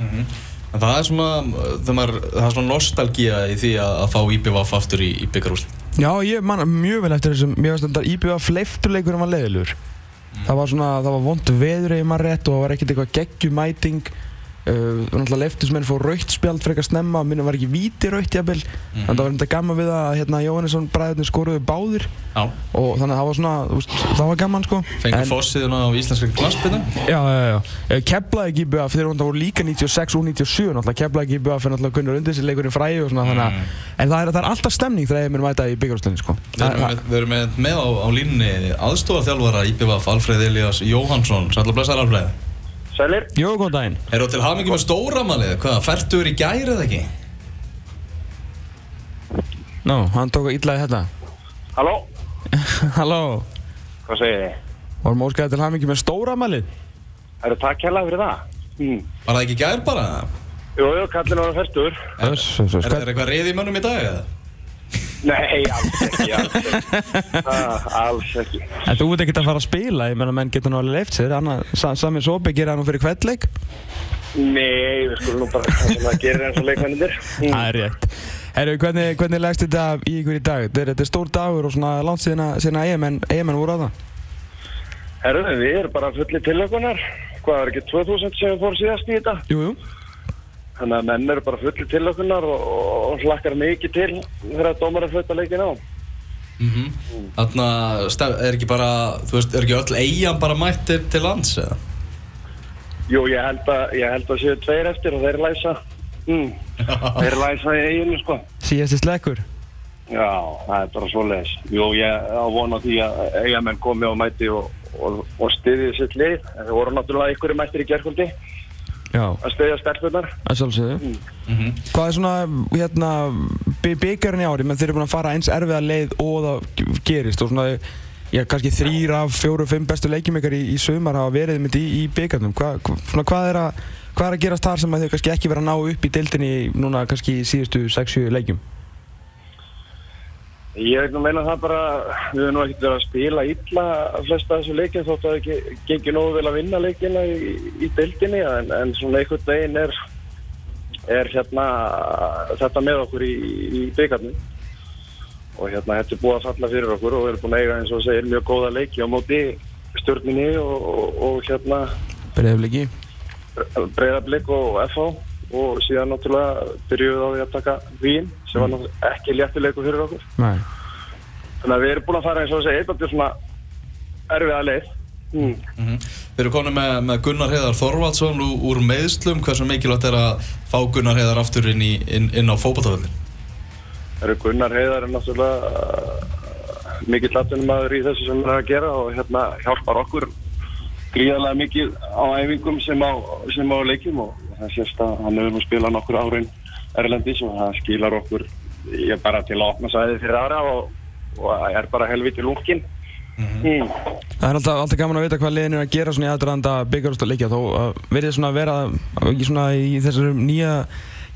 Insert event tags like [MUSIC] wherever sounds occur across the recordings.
En það er svona, maður, það er svona nostalgía í því að, að fá IBVF aftur í, í byggarúsli. Já, ég man mjög vel eftir þessum, mér finnst þetta IBF leifturleikurinn var leiðilegur. Það var svona, það var vond veður ef maður rétt og það var ekkert eitthvað geggjumæting. Uh, náttúrulega leiftismenn fór raukt spjald frekar snemma, minnum var ekki víti raukt jafnvel. Mhm. Þannig að það var þetta gaman við að hérna, Jóhannesson bræðurnir skoruðu báðir Já. og þannig að það var svona, veist, það var gaman sko. Fengur En- fossiðuna á íslenskri glansbyrna. Já, já, já. Eh, Keflaði ekki IBF, þeir voru voru líka 96 og 97 náttúrulega. Keflaði ekki IBF fyrir náttúrulega Gunnar undir sér leikurinn fræði og svona þannig að En það er, það er alltaf stemning þegar ég minn mæta í byggjárúslinni sko. Við erum með, við erum með, á, á línni aðstofaþjálfara IBVF Alfreð Elias Jóhansson. Sætla blessaður Alfreð. Sælir? Jó, góðan daginn. Eru til hamingi með stóramalið? Hvað, færtur í gæri eða ekki? Nó, hann tók að illaði þetta. Halló? [LAUGHS] Halló, Hvað segir þið? vorum óskaði til hamingi með stóramalið. Það eru takk hérlega fyrir það? Mm. Var það ekki gær bara? Jú, jú, kallin var. Er, Öss, öss, öss, er, hvað- er eitthvað reyði í mönnum í dag eða? Nei, alls ekki, alls ekki. [LAUGHS] ah, alls ekki. En þú ert ekkert að fara að spila, ég menna menn getur alveg leift sér, annað, sa, sami Sopi gera það nú fyrir kveldleik. Nei, við skulum nú bara það sem það gerir eins og leikmennindir. Mm. [LAUGHS] Það er rétt. Herru, hvernig, hvernig leggst þetta í ykkur í dag? Þetta er, stór dagur og svona langt síðan að, síðan að EM-en EM voru á það. Herru, við erum bara fullir tilökunar. Hvað, er ekki 2000 sem við fórum síðast í þetta? Jú, jú. Þannig að menn eru bara fullir tilökunar og, og hlakkar mikið til þegar dómar að flöta leikin á. Mm Þarna stef, er ekki bara, þú veist, er ekki öll eigin bara mætt til, til lands eða? Jú, ég held að, ég held að séu tveir eftir og þeir læsa. Mm. [LAUGHS] Þeir læsa í eiginu, sko. Síðasti slekkur. Já, það er bara svoleiðis. Jú, ég á vona því að eigamenn komi á mæti og, og, og styðið sitt lið. Það voru náttúrulega einhverju mættir í gerkvöldi Já, að styðja stelpunar. að sjálfsögðu. Mm Hvað er svona, hérna, by- bikarinn í ári, menn þeir eru búin að fara eins erfiða leið og það gerist og svona, já, kannski þrýr af fjóru, fimm bestu leikjum ykkar í, í sumar hafa verið myndi í, í bikarnum. Hva, hvað er að, hvað er að gerast þar sem að þau kannski ekki verið að ná upp í deildinni núna kannski í síðustu 6-7 leikjum? Ég veit nú meina það bara, við erum nú ekkert verið að spila illa flesta þessu leikin þótt að það ekki gengi nógu vel að vinna leikina í, í deildinni en, en svona einhvern veginn er, er hérna þetta með okkur í, í byggarnum og hérna þetta er búið að falla fyrir okkur og við erum búin að eiga eins og segir mjög góða leiki á móti stjórninni og, og, og hérna Breiðafliki. breyðarblik og FH og síðan náttúrulega byrjuðum við á því að taka vín sem var náttúrulega ekki léttileiku fyrir okkur Nei. Þannig að við erum búin að fara eins og segja eitthvað svona erfiða leið. Mm. -hmm. Þeir eru komin með, með Gunnar Heiðar Þorvaldsson úr, meðslum. Hversu mikilvægt er að fá Gunnar Heiðar aftur inn, í, inn, inn á fókbaltaföldin? Gunnar Heiðar er náttúrulega uh, mikill atvinnum maður í þessu sem við erum að gera og hérna hjálpar okkur gríðarlega mikið á æfingum sem á, sem á leikjum og það sést að hann hefur nú spilað nokkur árin Erlendis og það skilar okkur ég bara til að opna sæði fyrir aðra og, og er bara helviti lungin. Mm. Það er alltaf, alltaf gaman að vita hvað liðin er að gera svona í aðdraðanda byggarústa leikja þó uh, verið svona að vera svona í þessum nýja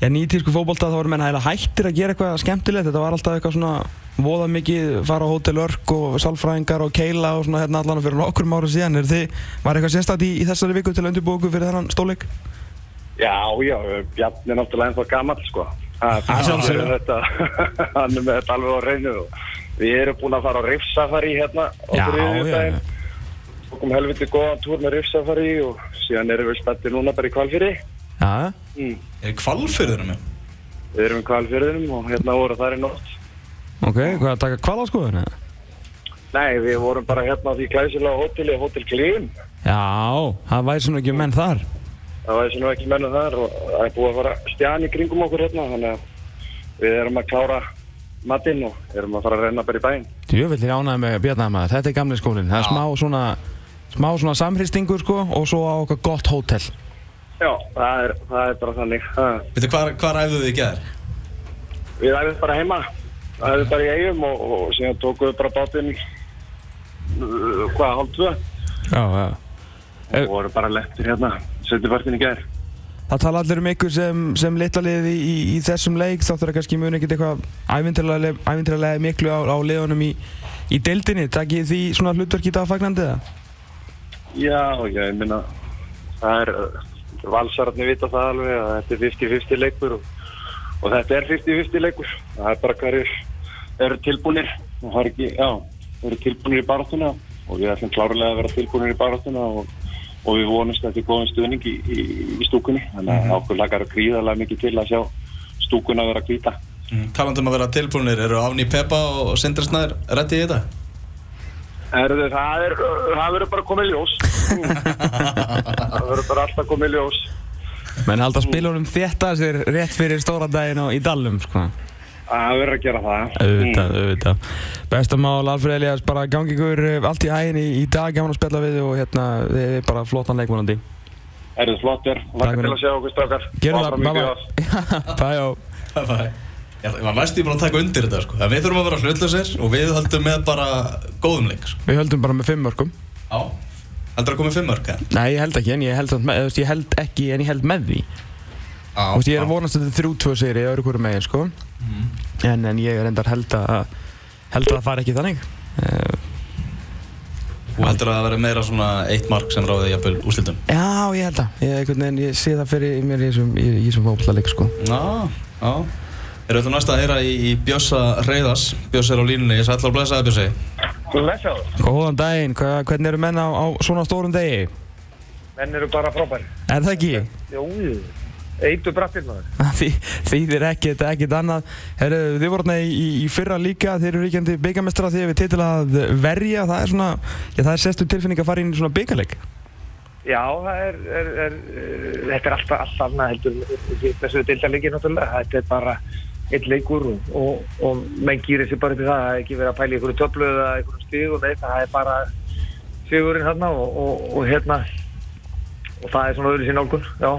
já, nýtísku fótbolta þá voru menn hægilega hættir að gera eitthvað skemmtilegt þetta var alltaf eitthvað svona voða mikið fara á Hotel Örk og sálfræðingar og keila og svona hérna allan fyrir nokkur ára síðan er þið, var eitthvað sérstætt í, í þessari viku til að undirbúa okkur fyrir þennan stóleik? Já, já, Bjarni er náttúrulega ennþá gammal sko. Það er [LAUGHS] hann er með þetta alveg á reynu og við erum búin að fara á riffsafari hérna á Já, já. Tókum helviti góðan túr með riffsafari og síðan erum við spættið núna bara í kvalfyrði. Já, Mm. Er kvalfyrðinu með? Við erum í kvalfyrðinum og hérna voru þar í nótt. ok, hvað að taka kvala skoðun? Nei, við vorum bara hérna á því glæsilega hóteli, Hótel Klim. Já, það væri svona ekki menn þar Það var þessi nú ekki mennu þar og það er búið að fara stján í kringum okkur hérna þannig að við erum að klára matinn og erum að fara að renna bara í bæinn. Djöfellir ánæði með Bjarnæðamaður, þetta er gamli skólinn. Það er smá svona smá svona samhristingur sko og svo á okkar gott hótel. Já, það er, það er bara þannig. Hvar, hvar æfðu þið í gær? Við æfum bara heima, æfum bara í eigum og, og síðan tókum við bara bátinn, uh, hvað, hálf tvö? Já, já. Og vorum bara lettir hérna, setjupartin í gær. Það tala allir um ykkur sem, sem litla liði í, í, í þessum leik þáttur að kannski muni ekkert eitthvað ævintýralega miklu á, á liðunum í, í deildinni, takkið því svona hlutverk í dag fagnandi það? Já, já, ég minna, það er, uh, valsararnir vita það alveg að þetta er 50-50 leikur og, og þetta er 50-50 leikur. Það er bara hverjir eru tilbúinir og það er ekki, já, eru tilbúinir í baráttuna og við ætlum klárlega að vera tilbúinir í baráttuna og, og við vonumst að þetta er góðin stuðning í, í, í stúkunni. Þannig að okkur lakar að gríðarlega mikið til að sjá stúkunna vera að hvita. Mm. Talandum að vera tilbúinir, eru Árni Peppa og Sindri Snær rétti í þetta? Erðu, það, er, það verður bara komið ljós. [LAUGHS] það verður bara alltaf komið ljós. Menn halda spilunum þétta sér rétt fyrir stóra daginn á, í Dallum, sko. Það verður að gera það. Auðvitað, auðvitað. Bestamál, Alfred Elias, bara gangi ykkur eh, allt í hæginn í, í dag, gaman að spilla við og hérna, þið er bara flottan leikmunandi. Erðu flottir, lakka til að sjá okkur strákar. Gerum það, í [LAUGHS] bye bjóð. bye. Bye, Bye. Já, það var næstu bara að taka undir þetta sko. Það við þurfum að vera hlutlausir og við höldum með bara góðum leik sko. Við höldum bara með fimm mörgum. Já. Heldur að koma fimm mörg? eða? Nei, ég held ekki, en ég held, samt með, ég held ekki, en ég held með því. Þú veist, ég er vonast að þetta er þrjú-tvö sigri í öðru hverju megin, sko. En, en ég er endar held að, held að það fari ekki þannig. Uh, Þú heldur að það veri meira svona eitt mark sem ráði jafnvel úrslitum? já, ég held að. Ég, einhvern veginn, ég sé það fyrir mér í þessum, fókballeik, sko. Já, já. Erum við ætlum næst að heyra í, í Bjössa Reyðas. Bjöss er á línunni, ég sætla að blessa það Bjössi. Blessaður. Góðan daginn, hva, hvernig eru menn á, á svona stórum degi? Menn eru bara frábæri. Er það ekki? Jú, eitur brattir maður. [LAUGHS] Því, þýðir ekkert, ekkert annað. Heru, þið voru hérna í, í, fyrra líka, þeir eru ríkjandi byggamestara því við titil að verja. Það er svona, já það er sestu tilfinning að fara inn í svona byggaleg. Já, það er, er, er, þetta er alltaf, alltaf annað heldur þessu deildarleiki náttúrulega. Þetta er bara eitt leikur og, og, og menn gýrir sér bara til það. Það er ekki verið að pæla í einhverju töflu eða einhverju stíg og neitt. Það er bara sigurinn hérna og, og, og hérna og það er svona öðru sín nálgun, já.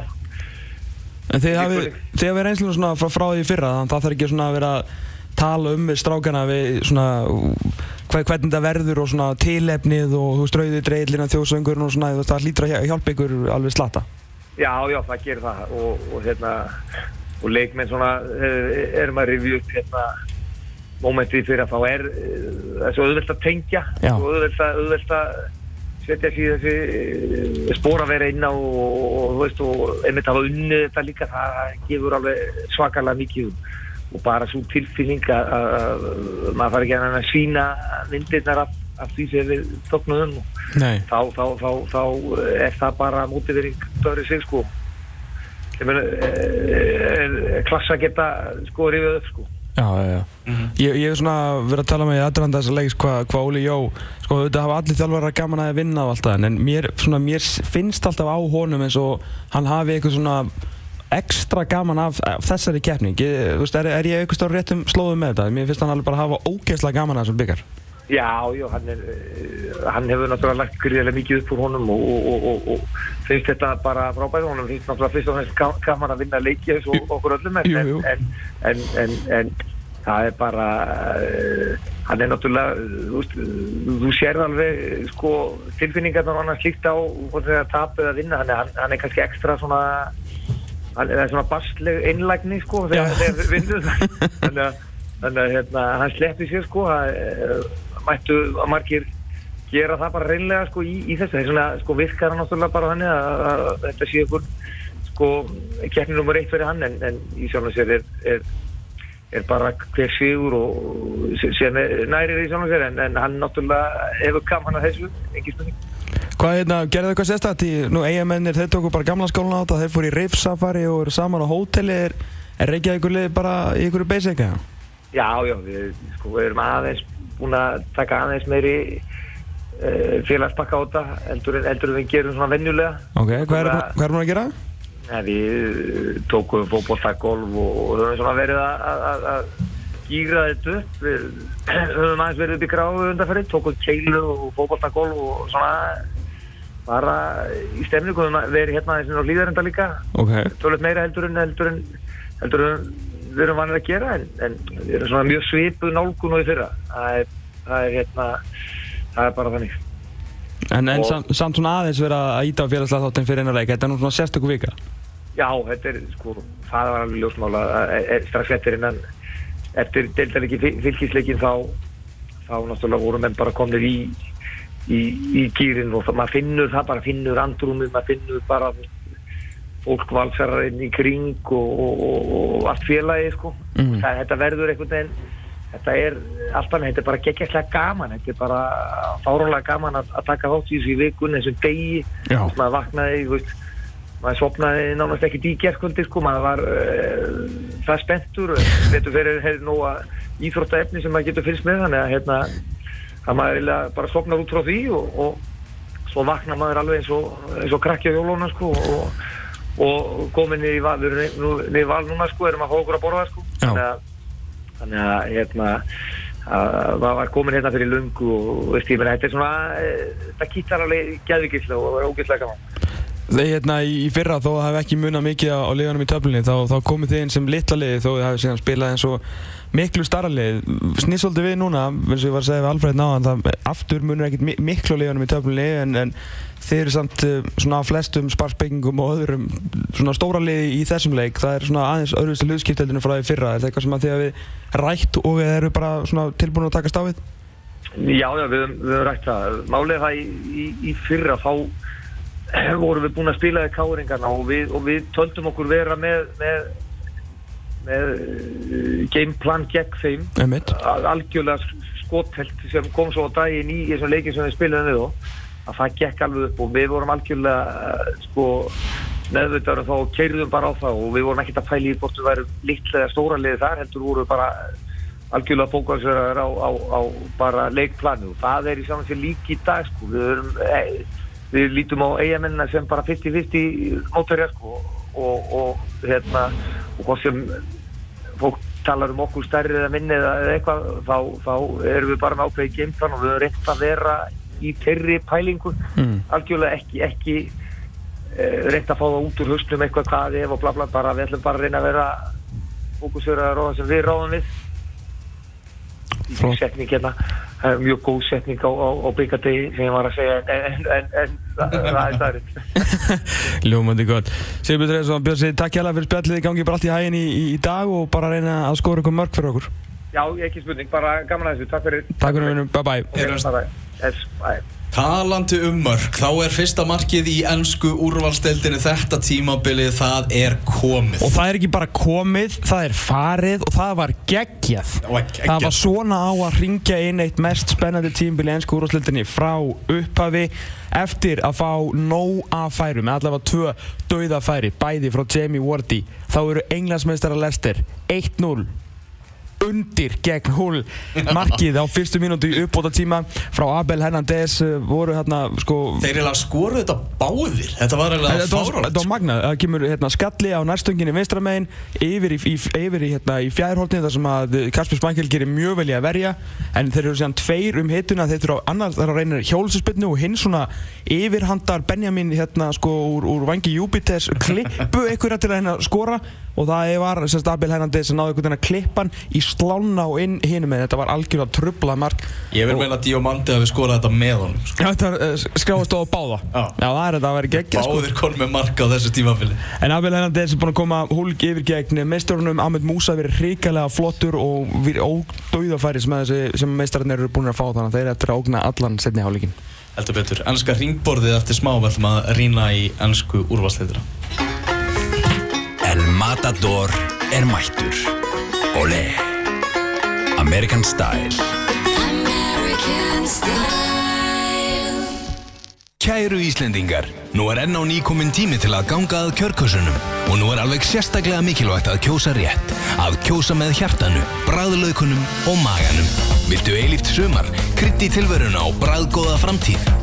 En þið hafið, reynslu svona frá, frá því fyrra, þannig að það þarf ekki svona að vera að tala um við strákana við svona hver, hvernig það verður og svona tilefnið og þú veist rauðið dreilina þjóðsöngurinn og svona það hlýtur að hjá- hjálpa ykkur alveg slatta. Já, já, það gerir það og, og hérna og leikmenn svona eh, erum að upp hérna mómentið fyrir að þá er eh, það svo auðvelt að tengja og auðvelt að setja í þessi spóra vera inn á og, þú veist, og einmitt hafa unnið þetta líka það gefur alveg svakalega mikið og bara svo tilfinning að, að, að maður fari ekki að sína myndirnar af, af því sem við Nei. þá, þá, þá, þá er það bara mótivering dörri sig sko. Er, er klassa geta sko rifið upp sko Já, já, já. Ég, ég hef svona verið að tala með í aðranda þessa leiks hvað hva Óli Jó, sko þetta hafa allir þjálfarar gaman að vinna og allt það, en mér, svona, mér finnst alltaf á honum eins og hann hafi eitthvað svona ekstra gaman af, af þessari keppning. Ég, veist, er, er ég eitthvað stáð réttum slóðum með þetta? Mér finnst hann alveg bara hafa ógeðslega gaman að þessum byggar. Já, já, hann, er, eh, hann hefur náttúrulega lagt gríðilega mikið upp úr honum og, og, og, og, og finnst þetta bara frábæð honum finnst náttúrulega fyrst og ga- gaman að vinna leiki eins og okkur öllum en, Jú, jú. En, en, en, en það er bara uh, hann er náttúrulega uh, þú, uh, þú sér alveg sko, tilfinningarnar og annars slíkt á þegar tap eða vinna hann er, hann, hann er kannski ekstra svona hann er svona bastleg einlægni sko þegar Já. þegar vinnur [LAUGHS] þannig að, þannig að hérna, hann sleppi sér sko það eh, mættu að margir gera það bara reynlega sko í, í þessu. Þess vegna sko virkar hann náttúrulega bara þannig að, að, þetta sé ykkur sko keppni nummer eitt fyrir hann en, en í sjálf og sér er, er, er bara hver sigur og sem nærir í sjálf og sér en, en hann náttúrulega hefur gaman að þessu ekki spurning. Hvað, hérna, gerðu þau eitthvað sérstætt í, nú eigamennir, þeir tóku bara gamla skólan á þetta, þeir fóru í Riff Safari og eru saman á hóteli, er, er Reykjavíkur liðið bara í ykkur basic eða? Já, já, við, sko, erum aðeins búin að taka aðeins meiri uh, félagspakka á þetta heldur, en- við gerum svona venjulega. Ok, hvað er, hvað er maður að gera? Nei, við tókum fótbolta, golf og, og höfum svona verið að, gýra þetta upp. Við [CLEARS THROAT] höfum aðeins verið upp í gráðu undanferði, tókum keilu og fótbolta, golf og svona bara í stemningu. Höfum verið hérna aðeins á hlýðarenda líka. Ok, tölvöld meira heldur en heldur en heldur en við erum vanið að gera en, en við erum svona mjög svipuð nálgun og í fyrra það er, það er hérna það er bara þannig en, en Og- samt, samt svona aðeins verið að íta á félagslega þáttinn fyrir eina leik, þetta er nú svona sérstöku vika. já, þetta er sko það var alveg ljósmála strax eftir innan eftir deildarleiki fylgisleikin þá þá náttúrulega voru menn bara komnir í í, í gýrin og það, maður finnur það bara finnur andrúmið, maður finnur bara fólk valsarar inn í kring og, og, og, allt félagi sko. Mhm. það, þetta verður einhvern veginn þetta er alltaf, þetta er bara geggjastlega gaman þetta er bara fárónlega gaman að, að taka þátt í þessu vikun þessum degi, maður vaknaði veist, maður sopnaði nánast ekkert í gerðkvöldi sko, maður var uh, það spenntur þetta fyrir nú að íþróttaefni sem maður getur fyrst með þannig að hérna, að maður bara sopnar út frá því og, og svo vaknar maður alveg eins og, eins og krakki á jóluna sko, og, og komin í val við erum niður í val núna sko, erum að fá okkur að borða sko. Þannig að þannig að hérna að maður var komin hérna fyrir lungu og veist ég meina þetta er svona eh, það kýttar alveg gæðvigislega og er ógeðslega gaman Þegar hérna í fyrra þó að það hef ekki munað mikið á, liðanum í töflunni þá, þá komið þið inn sem litla liði þó að þið hafið síðan spilað eins og miklu starra lið snýsóldi við núna eins og ég var að segja við Alfred náðan það aftur munur ekkert mi miklu á liðanum í töflunni en, en þið eru samt uh, svona á flestum sparkbyggingum og öðrum svona stóra liði í þessum leik. Það er svona aðeins öðruðstu hlutskipteldinu frá því fyrra. Er það eitthvað sem að þið hafið rætt og þið eru bara svona tilbúin að taka stáfið? Já, já, við, höfum- við rætt það. Er það í, í, í fyrra þá vorum við búin að spila í káringarna og við, og við töldum okkur vera með með, með uh, gameplan gegn þeim. Algjörlega skotthelt sem kom svo á daginn í þessum leikin sem við spilaðum við þá að það gekk alveg upp og við vorum algjörlega uh, sko neðvitaður þá og keirðum bara á það og við vorum ekkert að pæla í við værum litlega stóra liði þar heldur vorum við bara algjörlega fókvæmsverðar á, á, á bara leikplanu og það er í saman sér lík í dag sko. Við, erum, e, við lítum á eigamennina sem bara 50-50 mótverjar sko og, og hérna og hvað sem fólk talar um okkur stærri eða minni eða eitthvað þá, þá erum við bara með ákveði gameplan og við höfum reynt að vera í þeirri pælingu. Mm. algjörlega ekki, ekki uh, reynt að fá það út úr hausnum eitthvað hvað ef og bla bla bara við ætlum bara að reyna að vera fókusverðar á það sem við ráðum við. Í setning hérna það er mjög góð setning á, á, á byggardegi sem ég var að segja en, en, en, en það það er staðrind [LAUGHS] Ljómandi gott. Sigbjörn Dreifsson, Björn segi takk hjá fyrir spjallið. Gangi bara allt í hæginn í, í, í dag og bara reyna að skora ykkur mörg fyrir okkur. Já, ekki spurning, bara gaman að þessu, takk fyrir. Takk fyrir bye bye Heyrumst. Bye bye. Yes, bye. Talandi um mörg, þá er fyrsta markið í ennsku úrvalsteldinu þetta tímabilið, það er komið. Og það er ekki bara komið, það er farið og það var geggjað. Það var geggjað. Það var svona á að ringja inn eitt mest spennandi tímbil í ennsku úrvalstildinni frá upphafi eftir að fá nóg af færum, allavega tvö dauðafæri, bæði frá Jamie Wardy. Þá eru englandsmeistara Lester 1-0 undir gegn húl markið á fyrstu mínútu í uppbóta tíma frá Abel Hernandez uh, voru hérna sko Þeir eiginlega skoruðu þetta báðir, þetta var Þetta var, fáránlegt. þetta var magnað, það kemur hérna, skalli á nærstunginni vinstramegin yfir í, í, yfir í, hérna, í fjærhóltinu þar sem að Kasper Spankel gerir mjög vel í að verja. En þeir eru síðan tveir um hittuna þeir eru á annar þar að reyna hjólsusbytnu og hinn svona yfirhandar Benjamin hérna sko úr, úr vangi Júpiters klippu einhverja til að hérna skora. Og það var sem stabil hennandi sem náðu einhvern veginn að klippan í slána og inn hinum en þetta var algjörlega trublað mark Ég vil meina að Diomandi hafi skorað þetta með honum. Sko. Þetta var uh, skráðast á báða Já. Já, það er þetta að vera geggja sko. Báðir konum með marka á þessu tímafili. En Abel Hernandez er búinn að koma hólk yfir gegn meistarunum Ahmed Musa verið hrikalega flottur og verið ódauðafæri sem, sem meistararnir eru búin að fá þannig að þeir eru eftir að ógna allan setni hálíkin. Heldur betur. Ennska ringborðið eftir smá ætlum að rýna í ennsku úrvalsteldina. El Matador er mættur Olé American Style. American style. Kæru Íslendingar, nú er enn á ný komin tími til að ganga að kjörkössunum og nú er alveg sérstaklega mikilvægt að kjósa rétt að kjósa með hjartanu, bræðlaukunum og maganum. Viltu eilíft sumar, krydd í tilveruna og bræðgóða framtíð